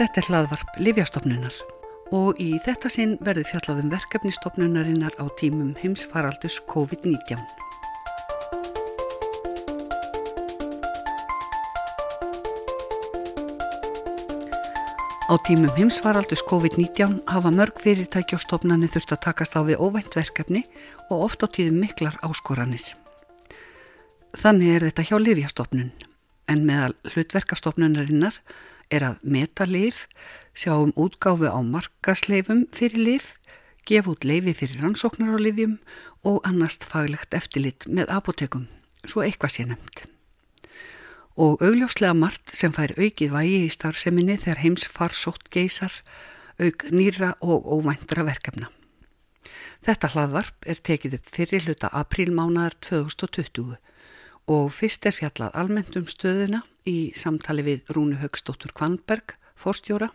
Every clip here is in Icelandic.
Þetta er hlaðvarp Livjastofnunar og í þetta sinn verður fjallaðum verkefnistofnunarinnar á tímum heimsfaraldus COVID-19. Á tímum heimsfaraldus COVID-19 hafa mörg fyrirtæki og stofnani þurft að takast á við óvænt verkefni og oft á tíðum miklar áskoranir. Þannig er þetta hjá Livjastofnun en meðal hlutverkastofnunarinnar er að meta lif, sjá um útgáfi á markasleifum fyrir lif, gefa út leifi fyrir rannsóknar á lifjum og annast faglegt eftirlit með apotekum, svo eitthvað sé nefnt. Og augljóslega margt sem fær aukið vægi í starfseminni þegar heims farsótt geysar, auk nýra og óvæntra verkefna. Þetta hlaðvarp er tekið upp fyrir hluta aprílmánaðar 2020 og fyrst er fjallað almennt um stöðuna í samtali við Rúnu Högstóttur Kvanberg, forstjóra,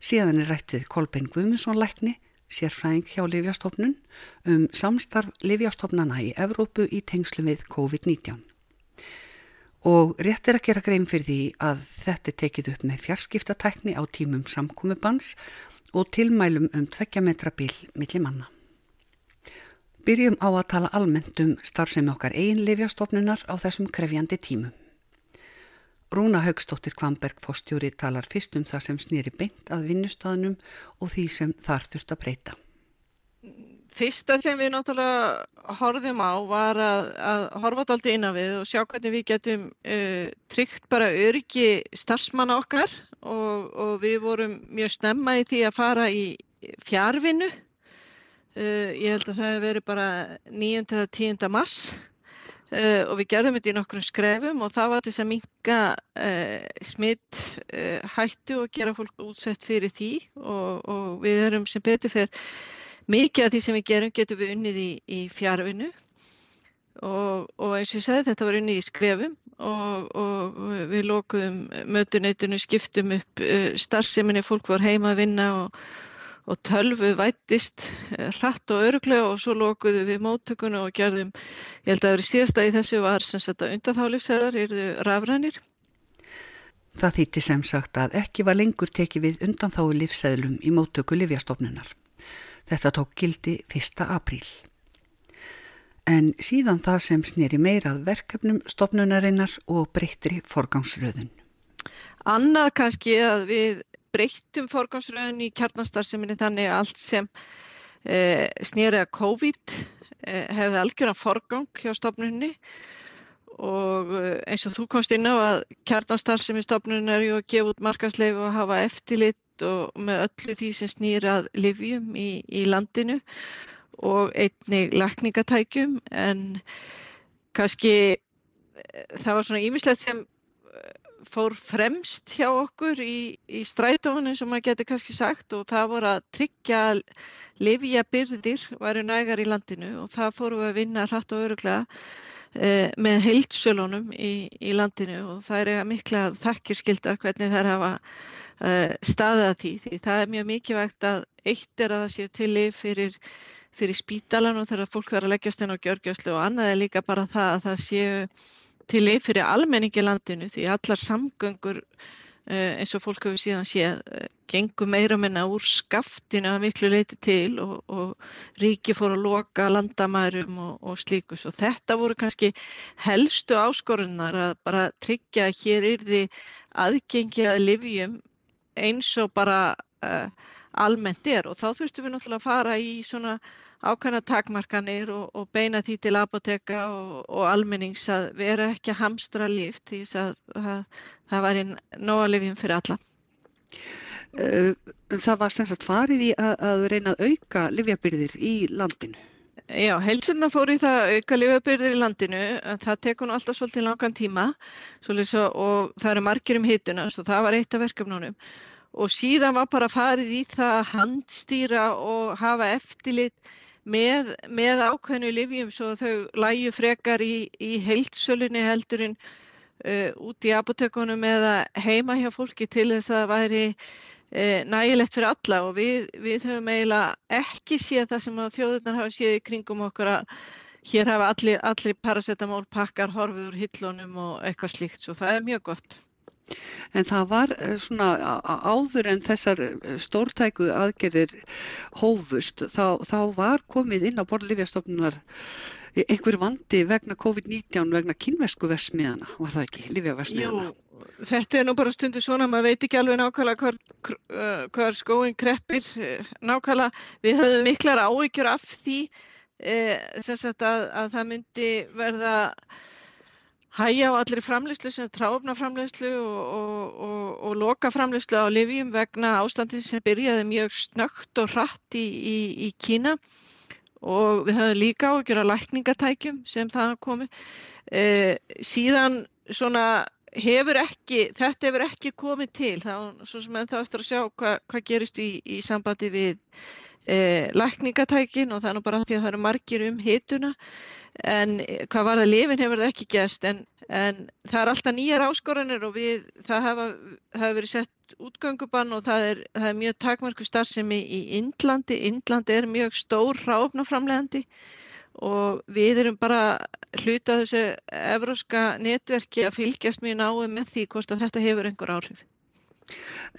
síðan er rætt við Kolbein Guðmundsson lækni, sérfræðing hjá Livjastofnun, um samstarf Livjastofnana í Evrópu í tengslu við COVID-19. Og rétt er að gera grein fyrir því að þetta er tekið upp með fjarskiptatækni á tímum samkomubans og tilmælum um tveggja metra bíl millir manna. Byrjum á að tala almennt um starfsemi okkar einlifjastofnunar á þessum krefjandi tímum. Rúna Haugstóttir Kvamberg fórstjóri talar fyrst um það sem snýri beint að vinnustafnum og því sem þar þurft að breyta. Fyrsta sem við náttúrulega horfum á var að, að horfa alltaf inn á við og sjá hvernig við getum uh, tryggt bara öryggi starfsmanna okkar og, og við vorum mjög snemma í því að fara í fjárvinnu. Uh, ég held að það hefur verið bara 9. til 10. mass uh, og við gerðum þetta í nokkrum skrefum og það var þess að minka smitt hættu og gera fólk útsett fyrir því og, og við erum sem betur fyrir mikið af því sem við gerum getum við unnið í, í fjárvinnu og, og eins og ég sagði þetta var unnið í skrefum og, og við lókuðum mötuneytinu, skiptum upp starfseminni, fólk var heima að vinna og, og tölvu vættist uh, hratt og öruglega og svo lókuðum við móttökunu og gerðum, ég held að verið síðasta í þessu var sem sagt að undanþálifsæðar eruðu rafrænir. Það þýtti sem sagt að ekki var lengur tekið við undanþáu lífsæðlum í móttöku Livjastofnunar. Þetta tók gildi 1. apríl. En síðan það sem snýri meirað verkefnum stopnunarinnar og breyttri forgangsröðun. Annað kannski að við breyttum forgangsröðun í kjarnastarseminni þannig að allt sem eh, snýri að COVID eh, hefði algjörðan forgang hjá stopnunni og eins og þú komst inn á að kjarnastarseminni stopnunni er ju að gefa út markasleif og hafa eftirlit og með öllu því sem snýrað livjum í, í landinu og einnig lakningatækjum en kannski það var svona ímislegt sem fór fremst hjá okkur í, í strætónu sem maður getur kannski sagt og það voru að tryggja livja byrðir væri nægar í landinu og það fóru að vinna hratt og öruglega eh, með heildsölunum í, í landinu og það er mikla þakkirskildar hvernig þær hafa uh, staðið að því því það er mjög mikilvægt að eitt er að það séu til lif fyrir, fyrir spítalan og þegar fólk þarf að leggjast inn á gjörgjöslu og annað er líka bara það að það séu til lif fyrir almenningi landinu því allar samgöngur uh, eins og fólk hefur síðan séð uh, gengur meira minna úr skaftinu að miklu leiti til og, og ríki fór að loka landamærum og, og slíkus og þetta voru kannski helstu áskorunar að bara tryggja að hér er því aðgengi að livjum eins og bara uh, almennt er. Og þá þurftum við náttúrulega að fara í svona ákvæmna takmarkanir og, og beina því til apoteka og, og almennings að vera ekki að hamstra líf því að það, það var einn nóalifjum fyrir alla. Eh, það var sem sagt farið í að, að reyna að auka livjabyrðir í landinu? Já, heilsunna fór í það að auka livjabyrðir í landinu, það tekur nú alltaf svolítið langan tíma svo, og það eru margir um hituna, svo það var eitt af verkefnunum og síðan var bara farið í það að handstýra og hafa eftirlit með, með ákveðnu livjum svo þau læju frekar í, í heilsölunni heldurinn uh, út í apotekunum eða heima hjá fólki til þess að það væri uh, nægilegt fyrir alla og við, við höfum eiginlega ekki séð það sem þjóðurnar hafa séð í kringum okkur að hér hafa allir, allir paracetamól pakkar horfið úr hillunum og eitthvað slíkt svo það er mjög gott. En það var eh, svona áður en þessar eh, stórtæku aðgerðir hófust, þá, þá var komið inn á borðlifjastofnunar einhver vandi vegna COVID-19 vegna kynvesku versmiðana, var það ekki, livjaversmiðana? Jú, þetta er nú bara stundu svona, maður veit ekki alveg nákvæmlega hvar, hvar skóin kreppir nákvæmlega. Við höfum miklar áhyggjur af því eh, að, að það myndi verða hæja á allri framleyslu sem tráfna framleyslu og, og, og, og loka framleyslu á livjum vegna ástandið sem byrjaði mjög snögt og hratt í, í, í Kína. Og við höfum líka á að gera lækningatækjum sem það komi. Eh, síðan svona hefur ekki, þetta hefur ekki komið til. Þá svo sem en þá eftir að sjá hva, hvað gerist í, í sambandi við eh, lækningatækin og nú bara því að það eru margir um hituna en hvað var það lifin hefur það ekki gæst en, en það er alltaf nýjar áskoranir og við, það hafa, hafa verið sett útgöngubann og það er, það er mjög takmarku starfsemi í Indlandi. Indlandi er mjög stór ráfnaframlegandi og við erum bara hlutað þessu evróska netverki að fylgjast mjög náðu með því hvort þetta hefur einhver áhrif.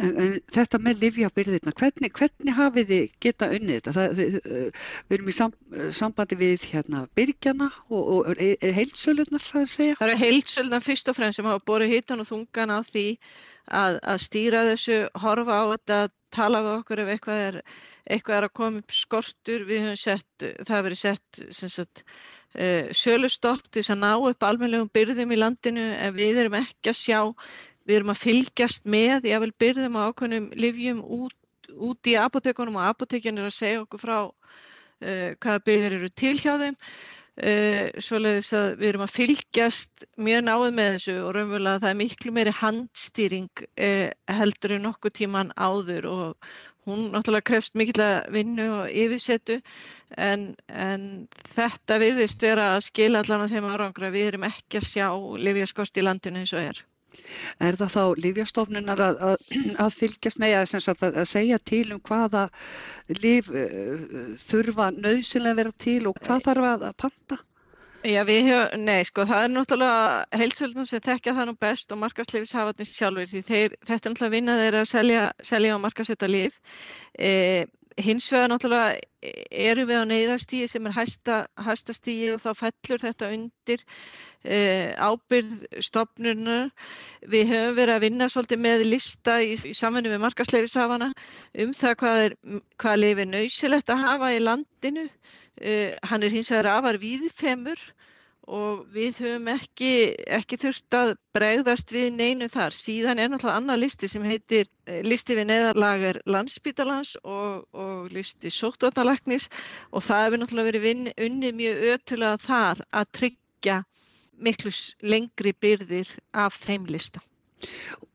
En, en þetta með livjabyrðirna, hvernig, hvernig hafið þið geta unnið þetta? Það, við, við erum í sam, sambandi við hérna byrgjana og, og er, er heilsöluðnar það að segja? Það eru heilsöluðnar fyrst og fremst sem hafa borið hittan og þungan á því að, að stýra þessu, horfa á þetta, tala við okkur ef eitthvað er, eitthvað er að koma upp skortur. Við höfum sett, það hefur verið sett sagt, uh, sölustopp til þess að ná upp almennlegum byrðum í landinu en við erum ekki að sjá Við erum að fylgjast með, ég vil byrðum á ákveðnum livjum út, út í apotekunum og apotekin er að segja okkur frá uh, hvaða byrðir eru til hjá þeim. Uh, svoleiðis að við erum að fylgjast mjög náðu með þessu og raunverulega það er miklu meiri handstýring uh, heldur en nokkuð tíman áður og hún náttúrulega krefst mikill að vinnu og yfirsetu en, en þetta virðist vera að skila allan að þeim árangra við erum ekki að sjá livjaskost í landinu eins og er. Er það þá Lífjastofnunar að, að, að fylgjast með að, að, að segja til um hvaða líf uh, þurfa nöðsynlega að vera til og hvað þarf að panta? Já, við hefum, nei, sko, það er náttúrulega heilsöldun sem tekja það nú best og markasleifishafatnins sjálfur því þeir, þetta er náttúrulega vinnað þeirra að selja, selja og markasetta líf. E, hins vegar náttúrulega eru við á neyðarstíði sem er hæsta, hæsta stíði og þá fellur þetta undir e, ábyrð stopnurnar. Við höfum verið að vinna svolítið með lista í, í samfunni með markasleifishafana um það hvað er, hvað lifir nöysilegt að hafa í landinu. E, hann er hins vegar afar víðfemur og við höfum ekki, ekki þurft að bregðast við neinu þar. Síðan er náttúrulega annar listi sem heitir eh, listi við neðarlagar landsbítalans og, og listi sóttvarnalagnis og það hefur náttúrulega verið vin, unni mjög ötulega þar að tryggja miklu lengri byrðir af þeim lista.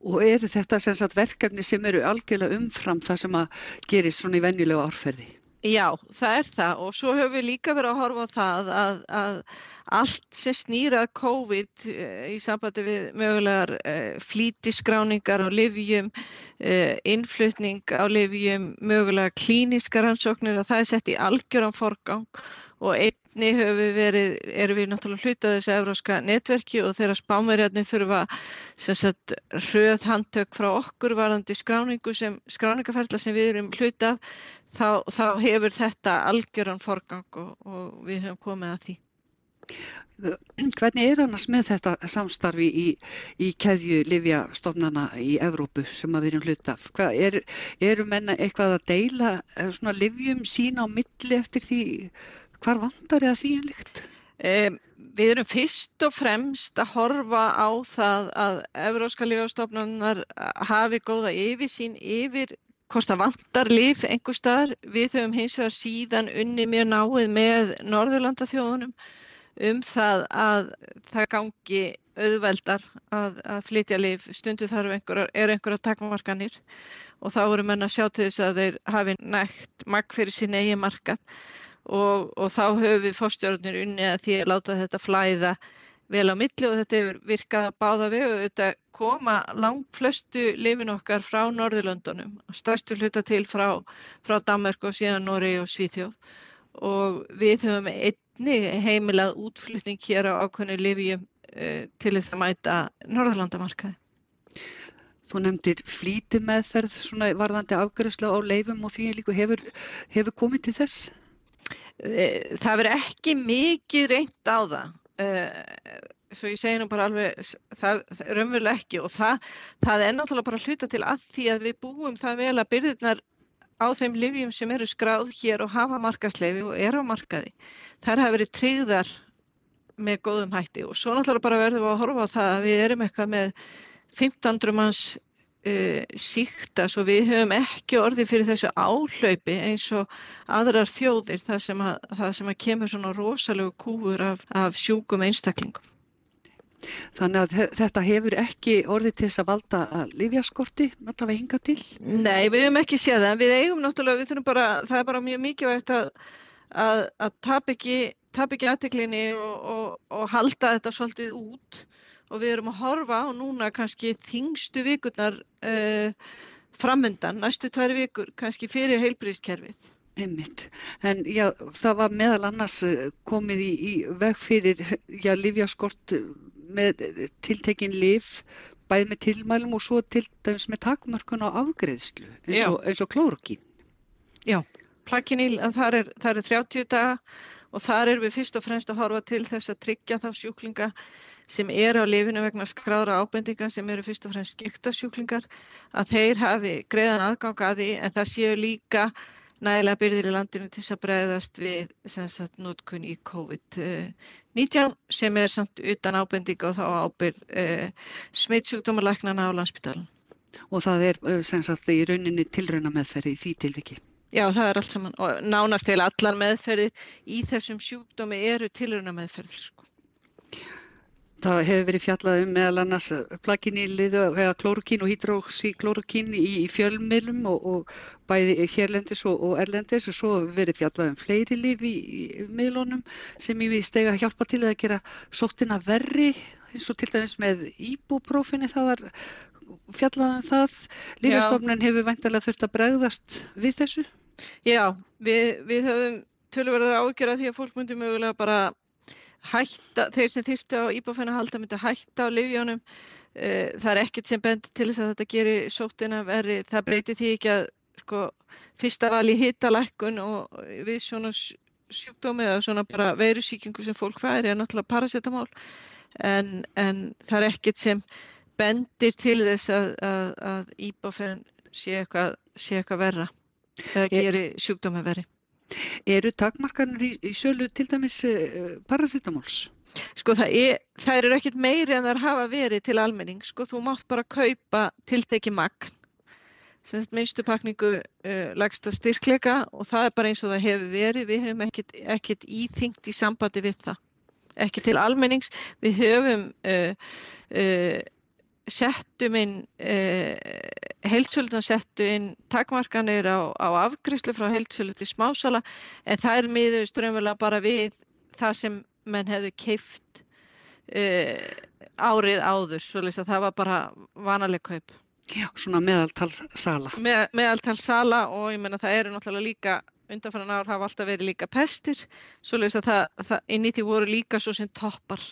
Og eru þetta sem sagt verkefni sem eru algjörlega umfram það sem að gerist svona í venjulega árferði? Já, það er það. Og svo höfum við líka verið að horfa á það að, að allt sem snýrað COVID eh, í sambandi við mögulegar eh, flítiskráningar á livjum, eh, innflutning á livjum, mögulegar klíniska rannsóknir og það er sett í algjöran forgang og einni við verið, erum við náttúrulega hlutað þessu euróska netverki og þeirra spámerjarnir þurfa sagt, hröð handtök frá okkur varðandi skráningu sem, skráningaferðla sem við erum hlutað þá, þá hefur þetta algjöran forgang og, og við höfum komið að því. Hvernig er annars með þetta samstarfi í, í keðju livjastofnana í Evrópu sem að við erum hlut af? Hvað, er, eru menna eitthvað að deila eh, livjum sína á milli eftir því hvar vandar eða því einlikt? Um, við erum fyrst og fremst að horfa á það að Evróska livjastofnanar hafi góða yfirsýn yfir hvort það vantar lif einhver staðar. Við höfum hins vegar síðan unni mjög náið með Norðurlandaþjóðunum um það að það gangi auðveldar að, að flytja lif. Stundu þarf einhver, er einhverja takmarkanir og þá voru menn að sjá til þess að þeir hafi nægt makk fyrir sín eigi markat og, og þá höfum við fórstjórnir unni að því að láta þetta flæða vel á milli og þetta hefur virkað að báða við og þetta koma langt flestu lifin okkar frá Norðurlöndunum, stærstu hluta til frá, frá Danmark og síðan Nóri og Svíþjóð og við höfum einni heimilað útflutning hér á ákveðinu lifjum uh, til þess að mæta Norðurlandamarkaði. Þú nefndir flíti meðferð svona varðandi afgjörslu á leifum og því líka hefur, hefur komið til þess? Eh, það verður ekki mikið reynd á það. Eh, svo ég segi nú bara alveg, það er umverulega ekki og það, það er náttúrulega bara hluta til að því að við búum það vel að byrðirnar á þeim livjum sem eru skráð hér og hafa markasleifi og eru á markaði. Það hafa verið tryggðar með góðum hætti og svo náttúrulega bara verðum við að horfa á það að við erum eitthvað með 1500 manns uh, síkta svo við höfum ekki orði fyrir þessu áhlaupi eins og aðrar þjóðir það sem að, það sem að kemur svona rosalegu kúfur af, af sjúkum einstaklingum. Þannig að þetta hefur ekki orðið til þess að valda að livjaskorti allavega hinga til? Nei, við höfum ekki séð það. Við eigum náttúrulega, við þurfum bara, það er bara mjög mikilvægt að, að, að tap ekki, ekki aðteklinni og, og, og halda þetta svolítið út og við erum að horfa á núna kannski þingstu vikurnar uh, framöndan, næstu tvær vikur, kannski fyrir heilbríðskerfið. Einmitt. En já, það var meðal annars eh, komið í, í veg fyrir, já, livjaskort með tiltekin liv, bæð með tilmælum og svo til dæmis með takmörkun á afgreðslu, eins og, eins og klórokín. Já, plakinil, það er, er 30 daga og þar er við fyrst og fremst að horfa til þess að tryggja þá sjúklinga sem eru á lifinu vegna skráðra ábendinga sem eru fyrst og fremst skikta sjúklingar að þeir hafi greiðan aðgang að því en það séu líka nægilega byrðir í landinu til þess að bregðast við sagt, nótkun í COVID-19 sem er samt utan ábendinga og þá ábyrð eh, smittsjúkdómalæknana á landsbytalan. Og það er eh, sem sagt í rauninni tilrauna meðferði í því tilviki? Já, það er allt saman og nánast heila allar meðferði í þessum sjúkdómi eru tilrauna meðferðir sko. Það hefur verið fjallað um meðal annars plakinýlið eða klórukín og hydroxyklórukín í, í fjölmiðlum og, og bæði hérlendis og, og erlendis og svo verið fjallað um fleiri lif í, í miðlunum sem ég við stega að hjálpa til að gera sóttina verri eins og til dæmis með íbúprófinni það var fjallað um það. Lífastofnun hefur væntalega þurft að bregðast við þessu? Já, við, við höfum tölverðar ágjör að því að fólk myndi mögulega bara hætta, þeir sem þýrtu á íbáfennu halda myndi að hætta á livjónum eh, það er ekkert sem bendir til þess að þetta gerir sóttina verri, það breytir því ekki að sko, fyrsta vali hittalækkun og við svona sjúkdómi eða svona bara veirusíkingu sem fólk færi er náttúrulega paracetamál en, en það er ekkert sem bendir til þess að, að, að íbáfenn sé eitthvað, sé eitthvað verra eða gerir sjúkdómi verri Eru takmarkarnir í, í sölu til dæmis uh, paracetamóls? Sko það er, það eru ekkert meiri en það hafa verið til almenning. Sko þú mátt bara kaupa tilteki magn, semst minnstu pakningu uh, lagsta styrkleika og það er bara eins og það hefur verið. Við hefum ekkert, ekkert íþyngt í sambandi við það. Ekki til almennings. Við höfum uh, settum inn heilsöluðan settu inn takmarkanir á, á afgriðslu frá heilsölu til smásala en það er miður strömmula bara við það sem menn hefðu keift eh, árið áður svo að það var bara vanaleg kaup. Já, svona meðaltalssala. Með, meðaltalssala og ég menna það eru náttúrulega líka undanfæran ár hafa alltaf verið líka pestir svo að það, það inn í því voru líka svo sem toppar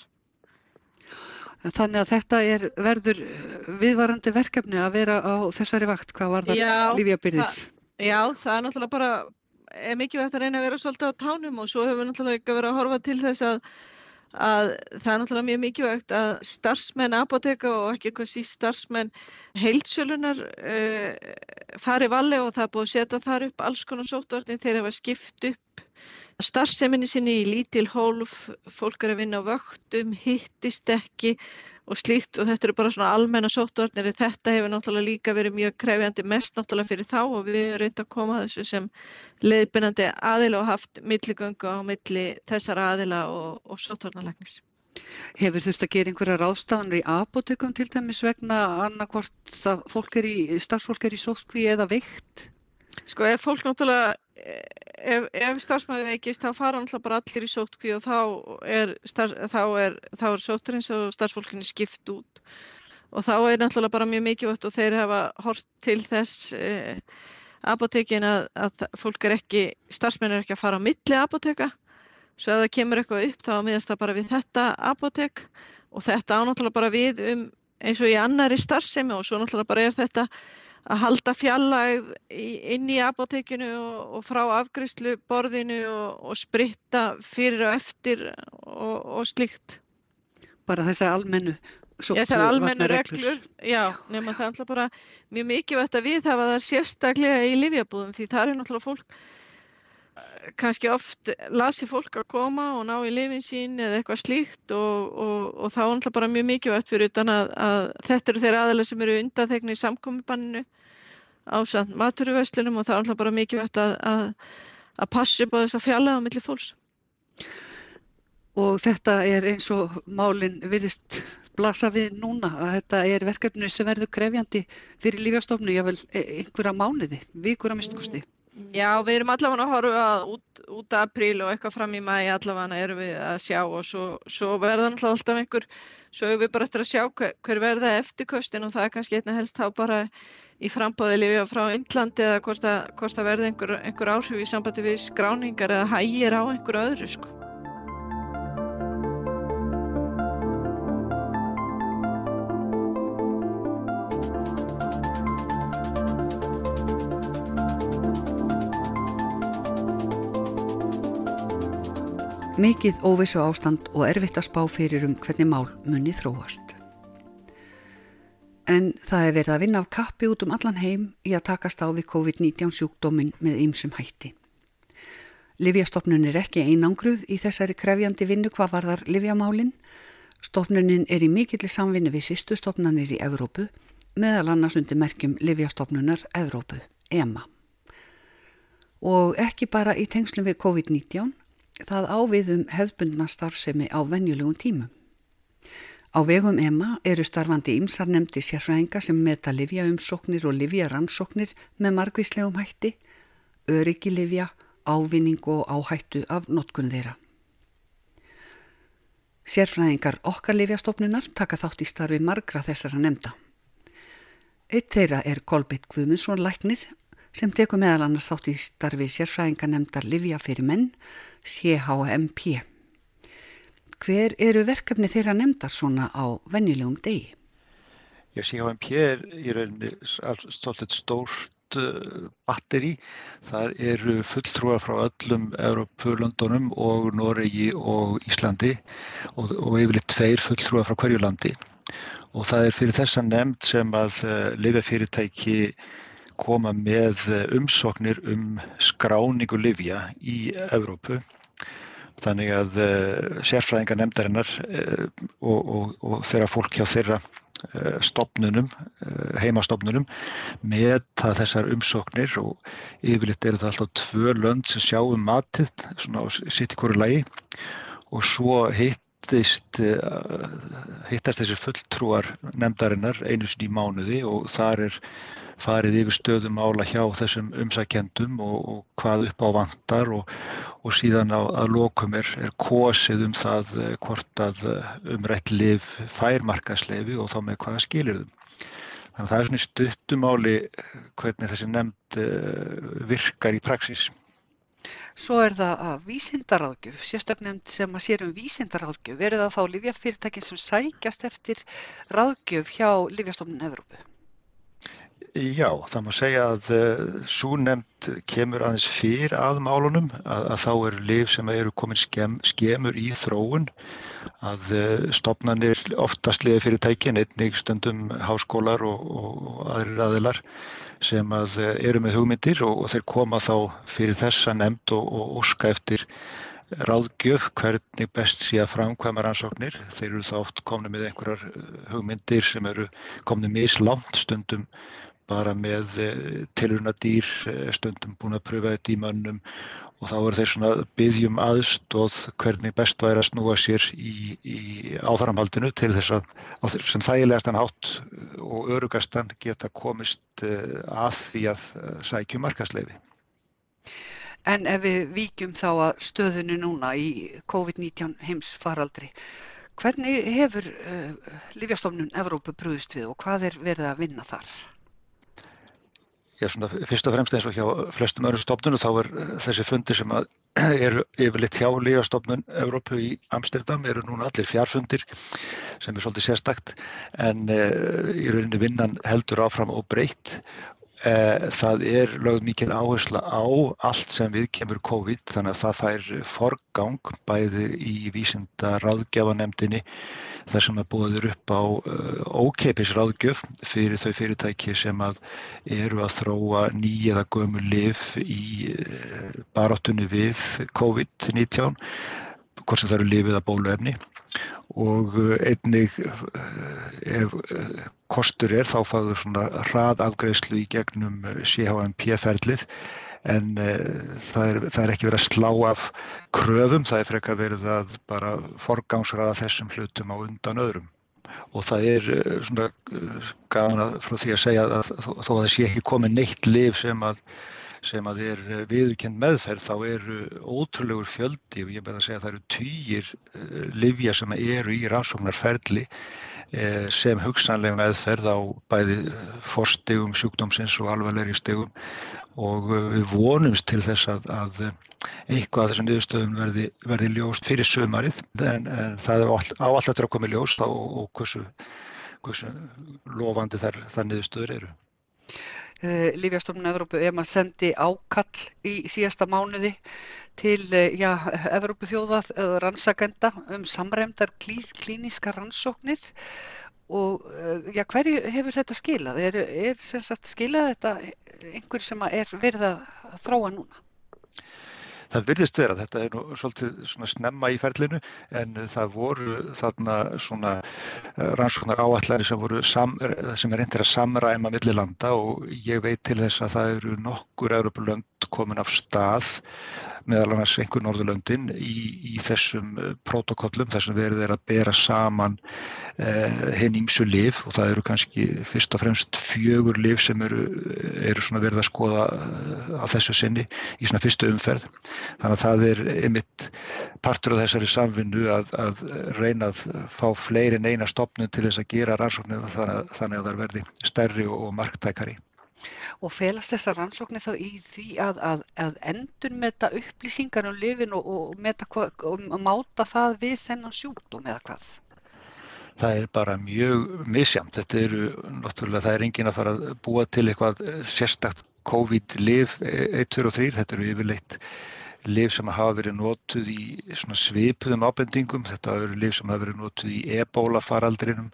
Þannig að þetta er verður viðvarandi verkefni að vera á þessari vakt, hvað var það lífjabyrðir? Já, það er náttúrulega bara er mikilvægt að reyna að vera svolítið á tánum og svo hefur við náttúrulega ekki verið að horfa til þess að, að það er náttúrulega mjög mikilvægt að starfsmenn apoteka og ekki eitthvað síst starfsmenn heilsölunar uh, fari valli og það er búið að setja þar upp alls konar sótvarnir þegar það var skipt upp starfseminni sinni í lítil hólf, fólk er að vinna á vöktum, hittist ekki og slíkt og þetta eru bara svona almenna sóttvarnir þetta hefur náttúrulega líka verið mjög krefjandi mest náttúrulega fyrir þá og við erum reynd að koma þessu sem leiðbyrnandi aðila og haft milligöngu á milli þessara aðila og, og sóttvarnarlegnis. Hefur þurft að gera einhverja ráðstafanir í apotekum til dæmis vegna annarkvort að fólk er í, starfsfólk er í sótkví eða veikt? Sko ef fólk náttúrulega ef, ef starfsmæðið veikist þá fara náttúrulega bara allir í sótkví og þá er, er, er sótturins og starfsfólkinni skipt út. Og þá er náttúrulega bara mjög mikilvægt og þeir hafa hort til þess eh, apotekin að, að fólk er ekki, starfsmenn er ekki að fara á milli apoteka svo ef það kemur eitthvað upp þá miðast það bara við þetta apotek og þetta ánáttúrulega bara við um eins og í annari starfsemi og svo náttúrulega bara er þetta að halda fjallæð inn í apotekinu og, og frá afgriðslu borðinu og, og spritta fyrir og eftir og, og slikt. Bara þessar almennu Þessar almennu reglur, já, nema það er alltaf bara mjög mikilvægt að við hafa það sérstaklega í livjabúðum því það er náttúrulega fólk kannski oft lasi fólk að koma og ná í lifin sín eða eitthvað slíkt og, og, og þá er bara mjög mikilvægt fyrir utan að, að þetta eru þeirra aðalega sem eru undathegni í samkominnbanninu á samt maturuvöslunum og þá er bara mikilvægt að, að, að passa upp á þess að fjalla á milli fólks. Og þetta er eins og málinn virðist blasa við núna að þetta er verkefni sem verður krefjandi fyrir lífjastofnu, jável einhverja mánuði, vikur að minnstugusti. Já, við erum allavega að horfa út, út af apríl og eitthvað fram í mæ allavega erum við að sjá og svo, svo verða alltaf einhver, svo erum við bara eftir að sjá hver, hver verða eftir köstin og það er kannski einna helst þá bara í frambáði lifja frá Índlandi eða hvort að verða einhver, einhver áhrif í sambandi við skráningar eða hægir á einhver öðru sko. Mikið óvissu ástand og erfitt að spá fyrir um hvernig mál munni þróast. En það er verið að vinna af kappi út um allan heim í að takast á við COVID-19 sjúkdómin með ýmsum hætti. Livjastofnun er ekki einangruð í þessari krefjandi vinnu hvað varðar livjamálinn. Stofnunin er í mikillir samvinni við sýstu stofnanir í Evrópu meðal annars undir merkjum Livjastofnunar Evrópu, EMA. Og ekki bara í tengslum við COVID-19 það áviðum hefðbundna starfsemi á venjulegum tímum. Á vegum EMA eru starfandi ímsarnemdi sérfræðinga sem meta livjaumsóknir og livjarannsóknir með margvíslegum hætti, öryggi livja, ávinning og áhættu af notkun þeirra. Sérfræðingar okkar livjastofnunar taka þátt í starfi margra þessara nefnda. Eitt þeirra er Kolbeitt Guðmundsson Læknir sem tekur meðal annars þátt í starfi sérfræðinga nefndar livja fyrir menn CHMP. Hver eru verkefni þeirra nefndar svona á vennilegum degi? Já, CHMP er í rauninni stoltið stórt uh, batteri. Það eru fulltrúar frá öllum Európulöndunum og Noregi og Íslandi og, og yfirleitt tveir fulltrúar frá hverju landi. Og það er fyrir þessa nefnd sem að uh, lifjafyrirtæki koma með umsóknir um skráningu livja í Evrópu. Þannig að uh, sérfræðingar nefndarinnar uh, og, og, og þeirra fólk hjá þeirra uh, stopnunum, heimastopnunum, meta þessar umsóknir og yfirleitt eru það alltaf tvö lönd sem sjá um matið, svona sitt í hverju lagi. Og svo hittist, hittast þessir fulltrúar nefndarinnar einu sinni í mánuði og þar er farið yfir stöðum ála hjá þessum umsækjendum og, og hvað upp á vantar og, og síðan á, að lokum er, er kosið um það eh, hvort að eh, umrætt liv fær markasleifi og þá með hvaða skilir þum. Þannig að það er svona stuttumáli eh, hvernig þessi nefnd virkar í praxis. Svo er það að vísindaráðgjöf, sérstaknefnd sem að sér um vísindaráðgjöf, verður það þá livjafyrirtækin sem sækjast eftir ráðgjöf hjá Livjastofnun Evrópu? Já, það má segja að uh, eh, svo nefnd kemur aðeins fyrr að málunum að, að þá eru liv sem eru komin skem, skemur í þróun að uh, stopnarnir oftast liði fyrir tækin, einnig stundum háskólar og, og aðrir aðilar sem að uh, eru með hugmyndir og, og þeir koma þá fyrir þessa nefnd og, og óska eftir ráðgjöf hvernig best sé að framkvæma rannsóknir. Þeir eru þá oft komni með einhverjar hugmyndir sem eru komni mislámt stundum bara með eh, tilurna dýr, eh, stundum búin að pröfa þetta í mönnum og þá er þeir svona byggjum aðstóð hvernig best væri að snúa sér í, í áframhaldinu til þess að sem þægilegastan hátt og örugastan geta komist eh, að því að sækju markasleifi. En ef við víkjum þá að stöðunu núna í COVID-19 heims faraldri, hvernig hefur uh, Lífjastofnun Evrópu brúðist við og hvað er verið að vinna þar? Já, svona fyrst og fremst eins og hjá flestum öðrum stofnunum þá er þessi fundi sem eru yfirleitt hjá lígastofnun Evrópu í Amsterdam eru núna allir fjarfundir sem er svolítið sérstakt en uh, í rauninni vinnan heldur áfram og breytt. Eh, það er lögð mikil áhersla á allt sem við kemur COVID þannig að það fær forgang bæði í vísinda ráðgjafanemdini þar sem að búaður upp á uh, ókeipis ráðgjöf fyrir þau fyrirtæki sem að eru að þróa nýja eða gömu liv í uh, baráttunni við COVID-19 hvort sem það eru lifið að bóluefni. Og einnig ef kostur er þá fáður svona hraðafgreðslu í gegnum CHMP-ferlið en það er, það er ekki verið að slá af kröfum, það er frekar verið að bara forgámsraða þessum hlutum á undan öðrum. Og það er svona gana frá því að segja að þó að það sé ekki komið neitt liv sem að sem að er eh, viðurkend meðferð þá eru ótrúlegur fjöldi og ég beða að segja að það eru týjir eh, livja sem eru í rannsóknarferli eh, sem hugsanlega meðferð á bæði forstegum sjúkdómsins og alvarlegri stegum og við vonumst til þess að, að eitthvað af þessum niðurstöðum verði, verði ljóst fyrir sömarið en, en það er á alltaf til að koma ljóst og, og hversu, hversu lofandi þar, þar niðurstöður eru. Eh, Lífjastofnun Evrópu ef maður sendi ákall í síðasta mánuði til eh, já, Evrópu þjóðað rannsakenda um samræmdar klí, klíníska rannsóknir og eh, já, hverju hefur þetta skilað? Er, er sagt, skilað þetta einhver sem er verið að þróa núna? það virðist vera, þetta er nú svolítið snemma í ferlinu en það voru þarna svona eh, rannsóknar áallæri sem sem er eindir að samræma millir landa og ég veit til þess að það eru nokkur Europalönd komin af stað meðal annars einhver Norðurlöndin í, í þessum eh, protokollum þar sem verið er að bera saman eh, hinn ímsu liv og það eru kannski fyrst og fremst fjögur liv sem eru, eru verið að skoða eh, á þessu sinni í svona fyrstu umferð. Þannig að það er einmitt partur af þessari samvinnu að, að reyna að fá fleiri en eina stopnum til þess að gera rannsóknir þannig, þannig að það verði stærri og marktækari. Og felast þessar rannsóknir þá í því að, að, að endur meta upplýsingar um lifin og, og, meta, og máta það við þennan sjúkdóm eða hvað? Það er bara mjög misjamt. Þetta eru, náttúrulega, það er engin að fara að búa til eitthvað sérstakt COVID-liv 1, 2 og 3. Þetta eru yfirleitt liv sem hafa verið notuð í svipuðum ábendingum, þetta eru liv sem hafa verið notuð í ebola faraldrinum,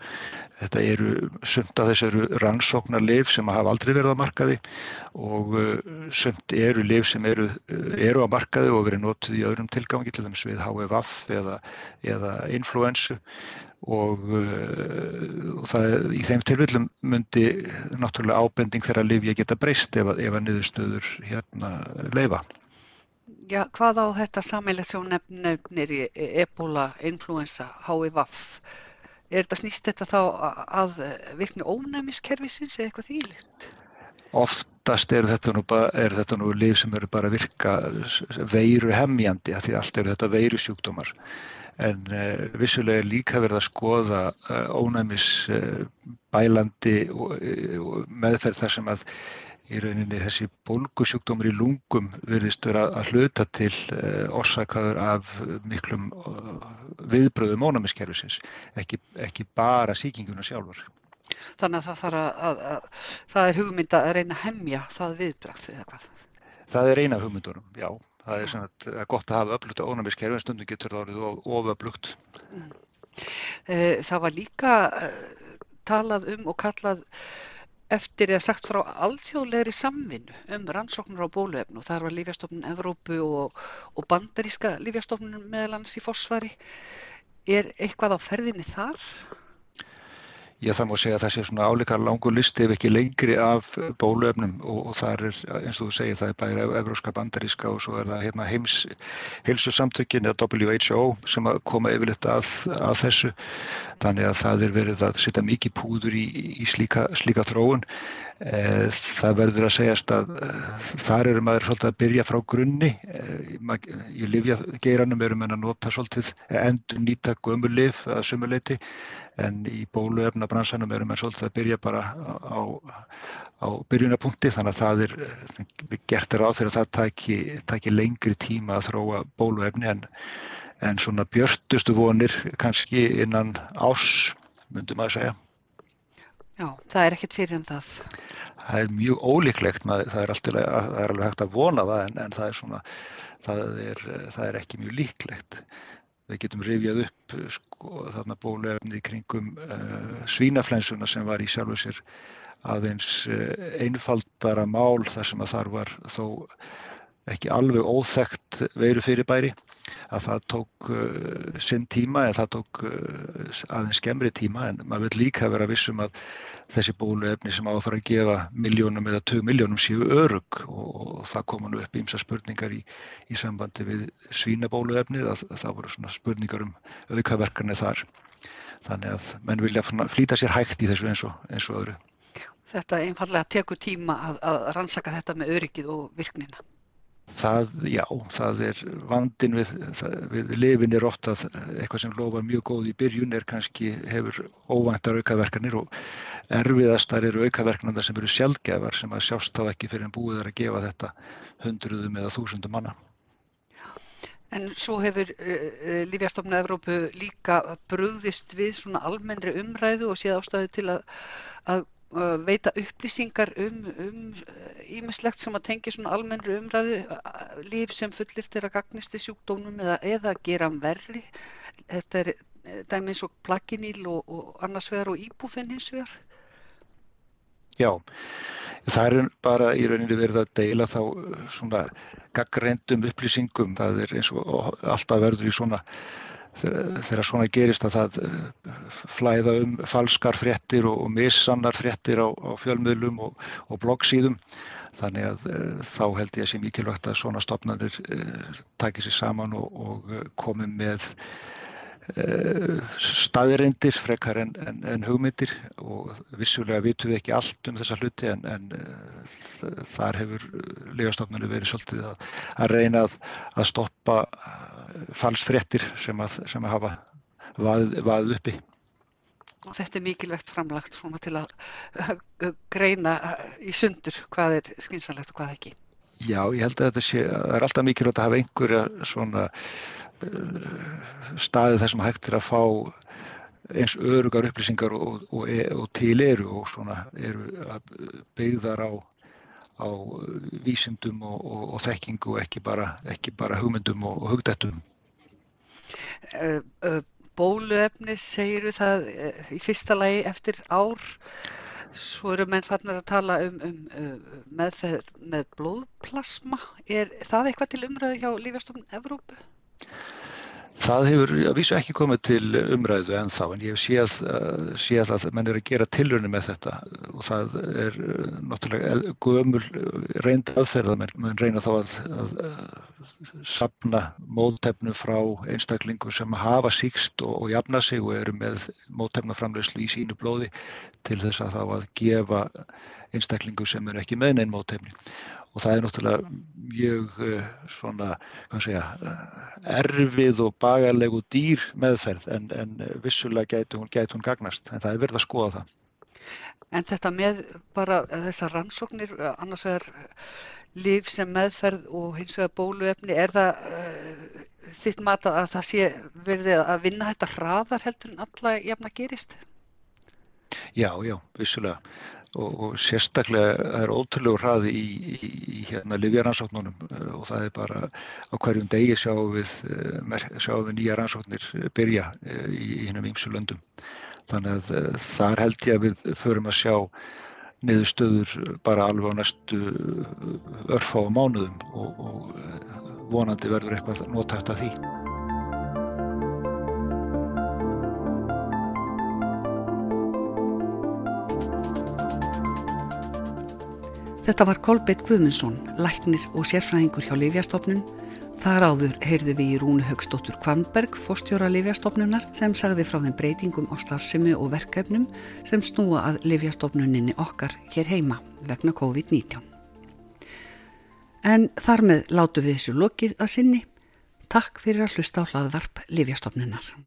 þetta eru sumt af þessu rannsóknar liv sem hafa aldrei verið á markaði og uh, sumt eru liv sem eru, eru á markaði og verið notuð í öðrum tilgangi, til dæmis við HVF eða, eða influensu og, uh, og það, í þeim tilvillum myndi náttúrulega ábending þeirra liv ég geta breyst ef að, að niðurstöður hérna leifa já, hvað á þetta sammeilegt sem nefnir í ebola, influensa, HIV? Er þetta snýst þetta þá að virkni ónæmiskerfisins eða eitthvað þýlitt? Oftast eru þetta nú, er þetta nú líf sem eru bara að virka veiru hemmjandi, því allt eru þetta veiru sjúkdómar. En uh, vissulega er líka verið að skoða uh, ónæmis uh, bælandi meðferð þar sem að í rauninni þessi bólgusjúkdómur í lungum verðist vera að hluta til eh, orsakaður af miklum eh, viðbröðum ónæmiskerfisins, ekki, ekki bara síkinguna sjálfur. Þannig að það, að, að, að, það er hugmynd að reyna að hemja það viðbröð eða hvað? Það er eina hugmyndunum, já. Það er, svona, er gott að hafa öflugt ónæmiskerfi en stundum getur það orðið of, oföflugt. Mm. Eh, það var líka talað um og kallað eftir eða sagt frá alþjóðlegri samvinnu um rannsóknur á bóluefnu og þar var Lífjastofnun Evrópu og, og bandaríska Lífjastofnun meðal hans í fórsvari. Er eitthvað á ferðinni þar? Ég það má segja að það sé svona áleikar langur listi ef ekki lengri af bóluefnum og, og það er eins og þú segir það er bæri evróska bandaríska og svo er það hérna, heims heilsusamtökin eða WHO sem að koma yfirleitt að, að þessu. Þannig að það er verið að setja mikið púður í, í slíka, slíka þróun. Eh, það verður að segjast að eh, þar eru maður svolítið að byrja frá grunni. Eh, í livjageiranum eru maður að nota svolítið endur nýta gömulif að sumuleiti en í bóluefnabransanum eru maður svolítið að byrja bara á, á byrjunapunkti þannig að það er gert er áfyrir að það taki, taki lengri tíma að þróa bóluefni en, en svona björtustu vonir kannski innan ás myndum að segja. Já, það er ekkert fyrir en það. Það er mjög ólíklegt, það er, alltaf, það er alveg hægt að vona það en, en það, er svona, það, er, það er ekki mjög líklegt. Við getum rifjað upp sko, þarna bólefni kringum uh, svínaflensuna sem var í sjálfu sér aðeins uh, einfaldara mál þar sem að þar var þó ekki alveg óþægt veiru fyrirbæri að það tók uh, sinn tíma en það tók uh, aðeins skemmri tíma en maður vil líka vera vissum að þessi bóluefni sem á að fara að gefa miljónum eða tög miljónum séu örug og, og það koma nú upp ímsa spurningar í, í sambandi við svínabóluefni að það voru svona spurningar um aukaverkarnir þar þannig að menn vilja flýta sér hægt í þessu eins og, eins og öðru. Þetta einfallega tekur tíma að, að rannsaka þetta með öryggið og virknina. Það, já, það er vandin við, við lifin er ofta eitthvað sem lofa mjög góð í byrjun er kannski hefur óvæntar aukaverkanir og erfiðastar eru aukaverkanir sem eru sjálfgefar sem að sjást þá ekki fyrir en búið er að gefa þetta hundruðum eða þúsundum manna. En svo hefur uh, Lífjastofna Evrópu líka brúðist við svona almennri umræðu og séð ástæðu til að, að veita upplýsingar um ímislegt um sem að tengja svona almennri umræðu líf sem fullirt er að gagnist í sjúkdónum eða, eða gera hann verri. Þetta er eh, dæmi eins og plakiníl og, og annars vegar og íbúfinn hins vegar. Já, það er bara í rauninni verið að deila þá svona gaggreindum upplýsingum. Það er eins og alltaf verður í svona þegar svona gerist að það eh, flæða um falskar fréttir og, og missannar fréttir á, á fjölmiðlum og, og bloggsíðum. Þannig að e, þá held ég að sé mikilvægt að svona stopnarnir eh, takir sér saman og, og komi með staðirindir frekar en, en, en hugmyndir. Og vissulega vitum við ekki allt um þessa hluti en, en þar hefur legastofnarnir verið svolítið að, að reyna að, að stoppa falsfrettir sem að, sem hafa vaðið, vaðið uppi. Og þetta er mikilvægt framlagt svona til að greina í sundur hvað er skynsalegt og hvað ekki. Já, ég held að þetta sé, það er alltaf mikilvægt að hafa einhverja svona uh, staði þar sem hægt er að fá eins örugar upplýsingar og, og, og til eru og svona eru byggðar á á vísindum og, og, og þekkingu og ekki bara, ekki bara hugmyndum og, og hugdættum. Bóluefni segiru það í fyrsta lagi eftir ár svo eru menn fannar að tala um, um meðferð með blóðplasma er það eitthvað til umræðu hjá Lífjastofnun Evrópu? Það hefur að vísu ekki komið til umræðu en þá en ég hef séð, uh, séð að menn er að gera tilrunni með þetta. Og það er uh, náttúrulega gömul reynd aðferða menn reyna þá að, að, að sapna móttefnu frá einstaklingu sem hafa síkst og, og jafna sig og eru með móttefnaframleyslu í sínu blóði til þess að þá að gefa einstaklingu sem eru ekki með neinn móttefni og það er náttúrulega mjög eh, svona, hvað segja, eh, erfið og bagarlegu dýr meðferð en, en vissulega gæti hún, gæti hún gagnast en það er verið að skoða það. En þetta með bara þessar rannsóknir, annars vegar líf sem meðferð og hins vegar bóluefni, er það uh, þitt mat að það sé verið að vinna þetta hraðar heldur en alla jafn að gerist? Já, já, vissulega og, og sérstaklega er ótrúlegu hraði í, í, í hérna livjaransóknunum eh, og það er bara á hverjum degi sjáum við, eh, sjáum við nýja rannsóknir byrja eh, í, í hennum ímsu löndum. Þannig að þar held ég að við förum að sjá niðurstöður bara alveg á næstu örfá mánuðum og, og vonandi verður eitthvað notægt af því. Þetta var Kolbett Guðmundsson, læknir og sérfræðingur hjá Livjastofnun, Þar áður heyrðu við í Rúnu Högstóttur Kvanberg, fórstjóra Livjastofnunar, sem sagði frá þeim breytingum á starfsemi og verkefnum sem snúa að Livjastofnuninni okkar hér heima vegna COVID-19. En þar með látu við þessu lokið að sinni. Takk fyrir að hlusta á hlaðvarp Livjastofnunar.